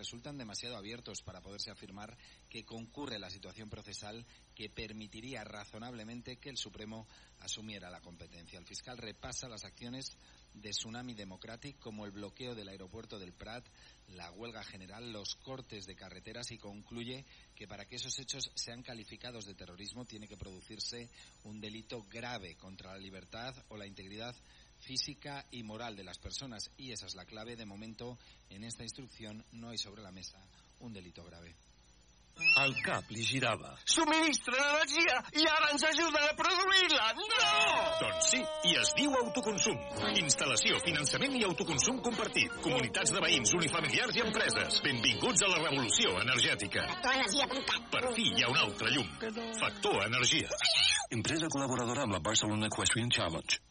resultan demasiado abiertos para poderse afirmar que concurre la situación procesal que permitiría razonablemente que el Supremo asumiera la competencia. El fiscal repasa las acciones de Tsunami Democratic como el bloqueo del aeropuerto del Prat, la huelga general, los cortes de carreteras y concluye que para que esos hechos sean calificados de terrorismo tiene que producirse un delito grave contra la libertad o la integridad física y moral de las personas y esa es la clave. De momento, en esta instrucción no hay sobre la mesa un delito grave. El cap li girava. Subministra energia i ara ens ajuden a produir-la! No! Doncs sí, i es diu autoconsum. Instal·lació, finançament i autoconsum compartit. Comunitats de veïns, unifamiliars i empreses. Benvinguts a la revolució energètica. Factorenergia.cat. Per fi hi ha un altre llum. Factor Energia. Empresa col·laboradora amb la Barcelona Equestrian Challenge.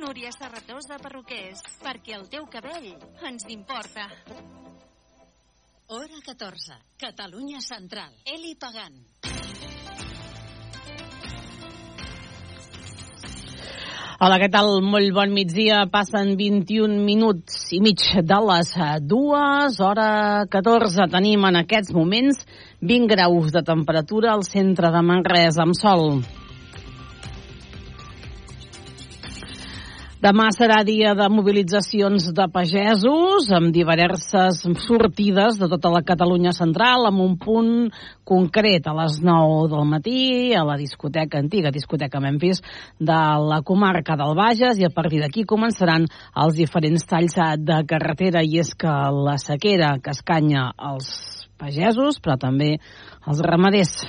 Núria Serratosa Perruquers, perquè el teu cabell ens importa. Hora 14. Catalunya Central. Eli Pagant. Hola, què tal? Molt bon migdia. Passen 21 minuts i mig de les dues. Hora 14 tenim en aquests moments 20 graus de temperatura al centre de Manresa amb sol. Demà serà dia de mobilitzacions de pagesos amb diverses sortides de tota la Catalunya central amb un punt concret a les 9 del matí a la discoteca antiga, discoteca Memphis de la comarca del Bages i a partir d'aquí començaran els diferents talls de carretera i és que la sequera que escanya els pagesos però també els ramaders.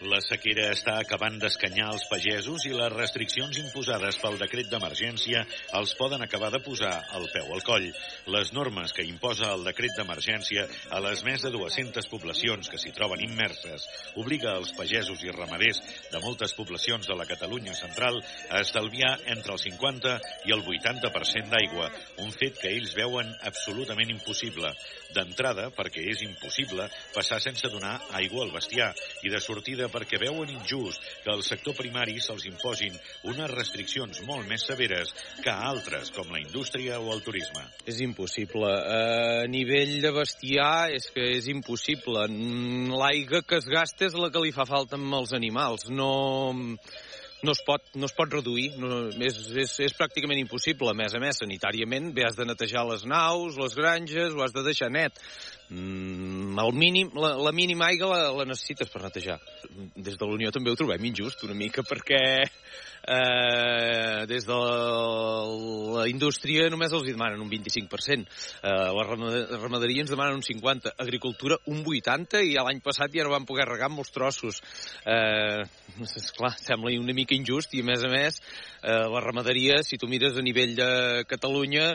La sequera està acabant d'escanyar els pagesos i les restriccions imposades pel decret d'emergència els poden acabar de posar el peu al coll. Les normes que imposa el decret d'emergència a les més de 200 poblacions que s'hi troben immerses obliga els pagesos i ramaders de moltes poblacions de la Catalunya central a estalviar entre el 50 i el 80% d'aigua, un fet que ells veuen absolutament impossible. D'entrada, perquè és impossible passar sense donar aigua al bestiar i de sortida perquè veuen injust que al sector primari se'ls imposin unes restriccions molt més severes que a altres, com la indústria o el turisme. És impossible. A nivell de bestiar és que és impossible. L'aigua que es gasta és la que li fa falta amb els animals. No, no es pot, no es pot reduir, no, és, és, és pràcticament impossible. A més a més, sanitàriament, bé, has de netejar les naus, les granges, ho has de deixar net. Mm, el mínim, la, la mínima aigua la, la necessites per netejar. Des de la Unió també ho trobem injust una mica perquè eh, des de la indústria només els demanen un 25%, eh, la ramaderia ens demanen un 50%, agricultura un 80% i l'any passat ja no van poder regar molts trossos. Eh, esclar, sembla una mica injust i a més a més eh, la ramaderia, si tu mires a nivell de Catalunya,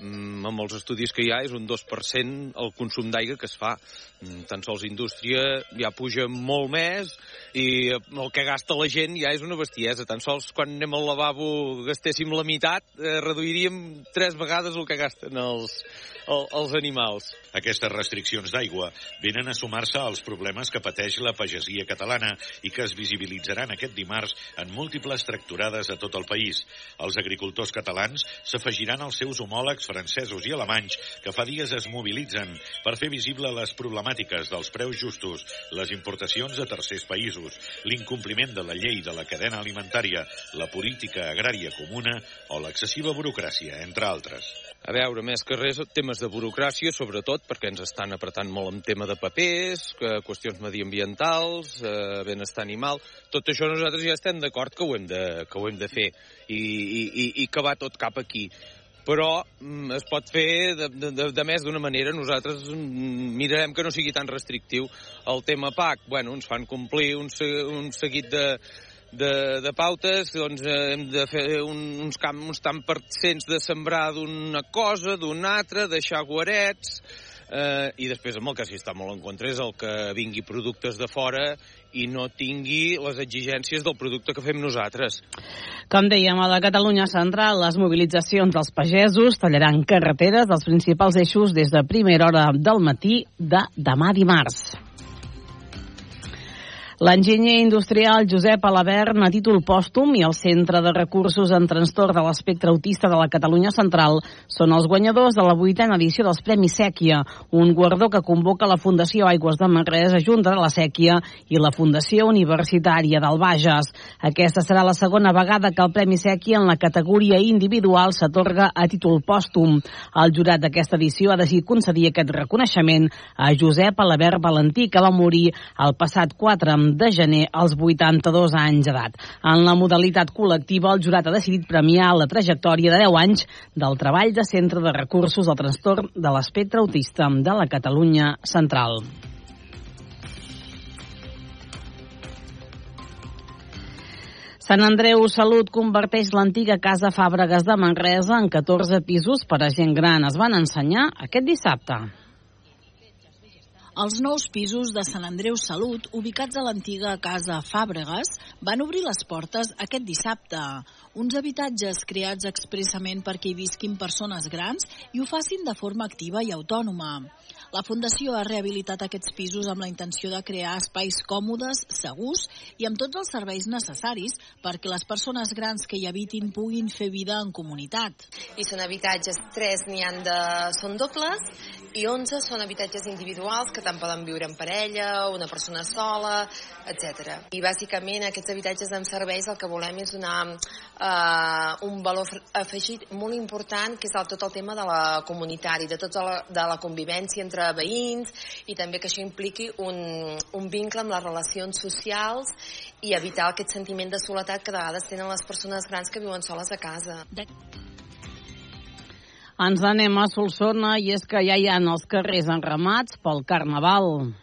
amb els estudis que hi ha, és un 2% el consum d'aigua que es fa. Mm, tan sols indústria ja puja molt més i el que gasta la gent ja és una bestiesa. Tan sols quan anem al lavabo gastéssim la meitat, eh, reduiríem tres vegades el que gasten els, el, els animals. Aquestes restriccions d'aigua venen a sumar-se als problemes que pateix la pagesia catalana i que es visibilitzaran aquest dimarts en múltiples tracturades a tot el país. Els agricultors catalans s'afegiran als seus homòlegs francesos i alemanys que fa dies es mobilitzen per fer visible les problemàtiques dels preus justos, les importacions de tercers països, l'incompliment de la llei de la cadena alimentària, la política agrària comuna o l'excessiva burocràcia, entre altres. A veure, més que res, temes de burocràcia, sobretot, perquè ens estan apretant molt en tema de papers, que, qüestions mediambientals, eh, benestar animal... Tot això nosaltres ja estem d'acord que, ho hem de, que ho hem de fer i, i, i que va tot cap aquí però mm, es pot fer de, de, de més d'una manera. Nosaltres mm, mirarem que no sigui tan restrictiu. El tema PAC, bueno, ens fan complir un, un seguit de, de, de pautes, doncs eh, hem de fer un, uns, camp, uns tant percents de sembrar d'una cosa, d'una altra, deixar guarets, eh, i després amb el que sí està molt en contra és el que vingui productes de fora i no tingui les exigències del producte que fem nosaltres. Com dèiem, a la Catalunya central, les mobilitzacions dels pagesos tallaran carreteres dels principals eixos des de primera hora del matí de demà dimarts. L'enginyer industrial Josep Alabern, a títol pòstum, i el Centre de Recursos en Trastorn de l'Espectre Autista de la Catalunya Central són els guanyadors de la vuitena edició dels Premis Sèquia, un guardó que convoca la Fundació Aigües de Manresa, Junta de la Sèquia i la Fundació Universitària del Bages. Aquesta serà la segona vegada que el Premi Sèquia en la categoria individual s'atorga a títol pòstum. El jurat d'aquesta edició ha decidit concedir aquest reconeixement a Josep Alabert Valentí, que va morir el passat 4 de gener als 82 anys d'edat. En la modalitat col·lectiva, el jurat ha decidit premiar la trajectòria de 10 anys del treball de Centre de Recursos del Trastorn de l'Espectre Autista de la Catalunya Central. Sant Andreu Salut converteix l'antiga Casa Fàbregas de Manresa en 14 pisos per a gent gran. Es van ensenyar aquest dissabte. Els nous pisos de Sant Andreu Salut, ubicats a l'antiga Casa Fàbregas, van obrir les portes aquest dissabte. Uns habitatges creats expressament perquè hi visquin persones grans i ho facin de forma activa i autònoma. La Fundació ha rehabilitat aquests pisos amb la intenció de crear espais còmodes, segurs i amb tots els serveis necessaris perquè les persones grans que hi habitin puguin fer vida en comunitat. I són habitatges, 3 n'hi han de... són dobles i 11 són habitatges individuals que tant poden viure en parella, una persona sola, etc. I bàsicament aquests habitatges amb serveis el que volem és donar eh, un valor afegit molt important que és el, tot el tema de la comunitari, de tota la, de la convivència entre veïns i també que això impliqui un, un vincle amb les relacions socials i evitar aquest sentiment de soledat que de vegades tenen les persones grans que viuen soles a casa. De... Ens anem a Solsona i és que ja hi ha els carrers enramats pel Carnaval.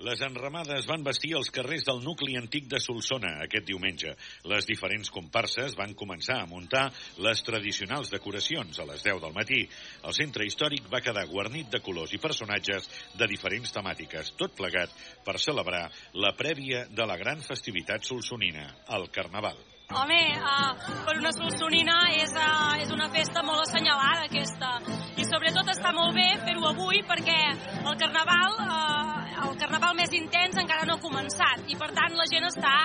Les enramades van vestir els carrers del nucli antic de Solsona aquest diumenge. Les diferents comparses van començar a muntar les tradicionals decoracions a les 10 del matí. El centre històric va quedar guarnit de colors i personatges de diferents temàtiques, tot plegat per celebrar la prèvia de la gran festivitat solsonina, el Carnaval. Home, uh, per una solsonina és, uh, és una festa molt assenyalada aquesta i sobretot està molt bé fer-ho avui perquè el carnaval, uh, el carnaval més intens encara no ha començat i per tant la gent està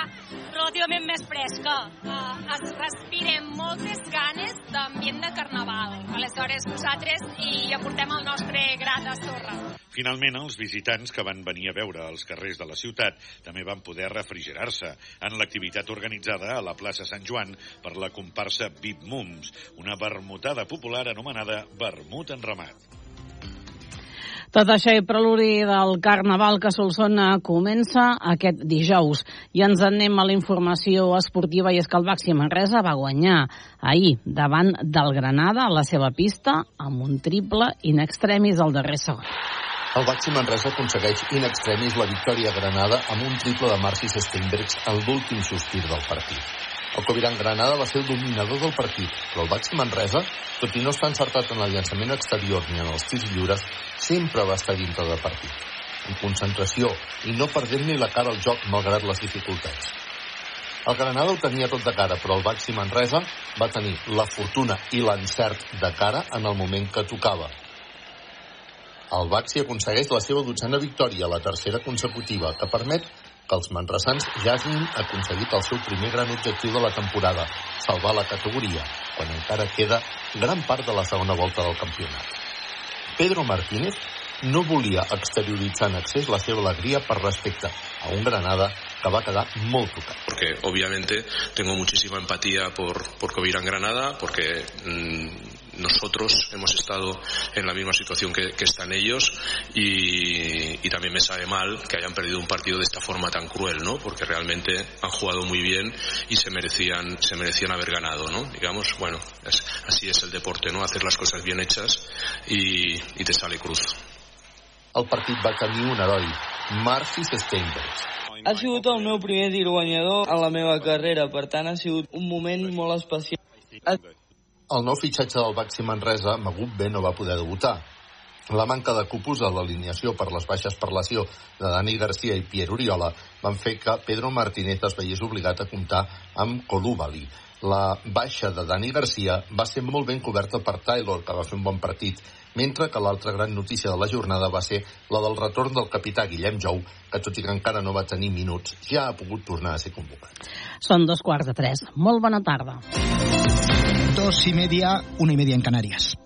relativament més fresca. Uh, es respirem moltes ganes d'ambient de carnaval. Aleshores nosaltres hi aportem el nostre gra de sorra. Finalment, els visitants que van venir a veure els carrers de la ciutat també van poder refrigerar-se en l'activitat organitzada a la plaça Sant Joan per la comparsa Vip Mums, una vermutada popular anomenada Vermut Enramat. Tot això i preludi del Carnaval que Solsona comença aquest dijous. I ens anem a la informació esportiva i és que el Baxi Manresa va guanyar ahir davant del Granada a la seva pista amb un triple in extremis al darrer segon. El Baxi Manresa aconsegueix in extremis la victòria a Granada amb un triple de Marcis Steinbergs en l'últim sospir del partit. El Coviran Granada va ser el dominador del partit, però el Baxi Manresa, tot i no estar encertat en el llançament exterior ni en els tirs lliures, sempre va estar dintre de partit, amb concentració i no perdent-li la cara al joc malgrat les dificultats. El Granada ho tenia tot de cara, però el Baxi Manresa va tenir la fortuna i l'encert de cara en el moment que tocava. El Baxi aconsegueix la seva dotzena victòria, la tercera consecutiva, que permet que els manresans ja hagin aconseguit el seu primer gran objectiu de la temporada, salvar la categoria, quan encara queda gran part de la segona volta del campionat. Pedro Martínez no volia exterioritzar en excés la seva alegria per respecte a un Granada que va quedar molt tocat. Porque obviamente tengo muchísima empatía por, por Covirán Granada, porque mmm, nosotros hemos estado en la misma situación que, que están ellos y, y, también me sabe mal que hayan perdido un partido de esta forma tan cruel, ¿no? Porque realmente han jugado muy bien y se merecían, se merecían haber ganado, ¿no? Digamos, bueno, es, así es el deporte, ¿no? Hacer las cosas bien hechas y, y te sale cruz. El partit va tenir un heroi, Marcis Steinbergs, ha sigut el meu primer tir guanyador a la meva carrera, per tant ha sigut un moment molt especial. El nou fitxatge del Baxi Manresa, Magut B, no va poder debutar. La manca de cupos a l'alineació per les baixes per lesió de Dani Garcia i Pierre Oriola van fer que Pedro Martínez es veiés obligat a comptar amb Colubali. La baixa de Dani Garcia va ser molt ben coberta per Taylor, que va fer un bon partit, mentre que l'altra gran notícia de la jornada va ser la del retorn del capità Guillem Jou, que tot i que encara no va tenir minuts, ja ha pogut tornar a ser convocat. Són dos quarts de tres. Molt bona tarda. Dos y media, una y media en Canarias.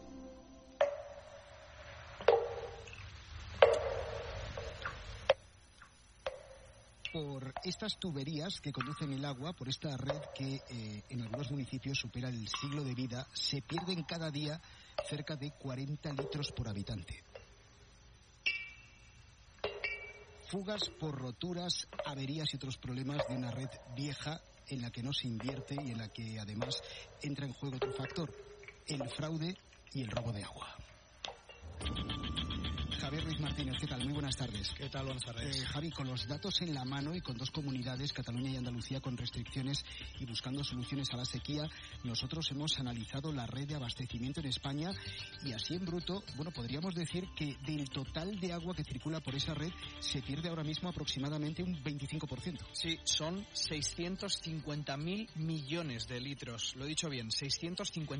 por estas tuberías que conducen el agua, por esta red que eh, en algunos municipios supera el siglo de vida, se pierden cada día cerca de 40 litros por habitante. Fugas por roturas, averías y otros problemas de una red vieja en la que no se invierte y en la que además entra en juego otro factor, el fraude y el robo de agua. Javier Ruiz Martínez, ¿qué tal? Muy buenas tardes. ¿Qué tal? Buenas tardes. Eh, Javi, con los datos en la mano y con dos comunidades, Cataluña y Andalucía, con restricciones y buscando soluciones a la sequía, nosotros hemos analizado la red de abastecimiento en España y así en bruto, bueno, podríamos decir que del total de agua que circula por esa red se pierde ahora mismo aproximadamente un 25%. Sí, son 650.000 millones de litros. Lo he dicho bien, 650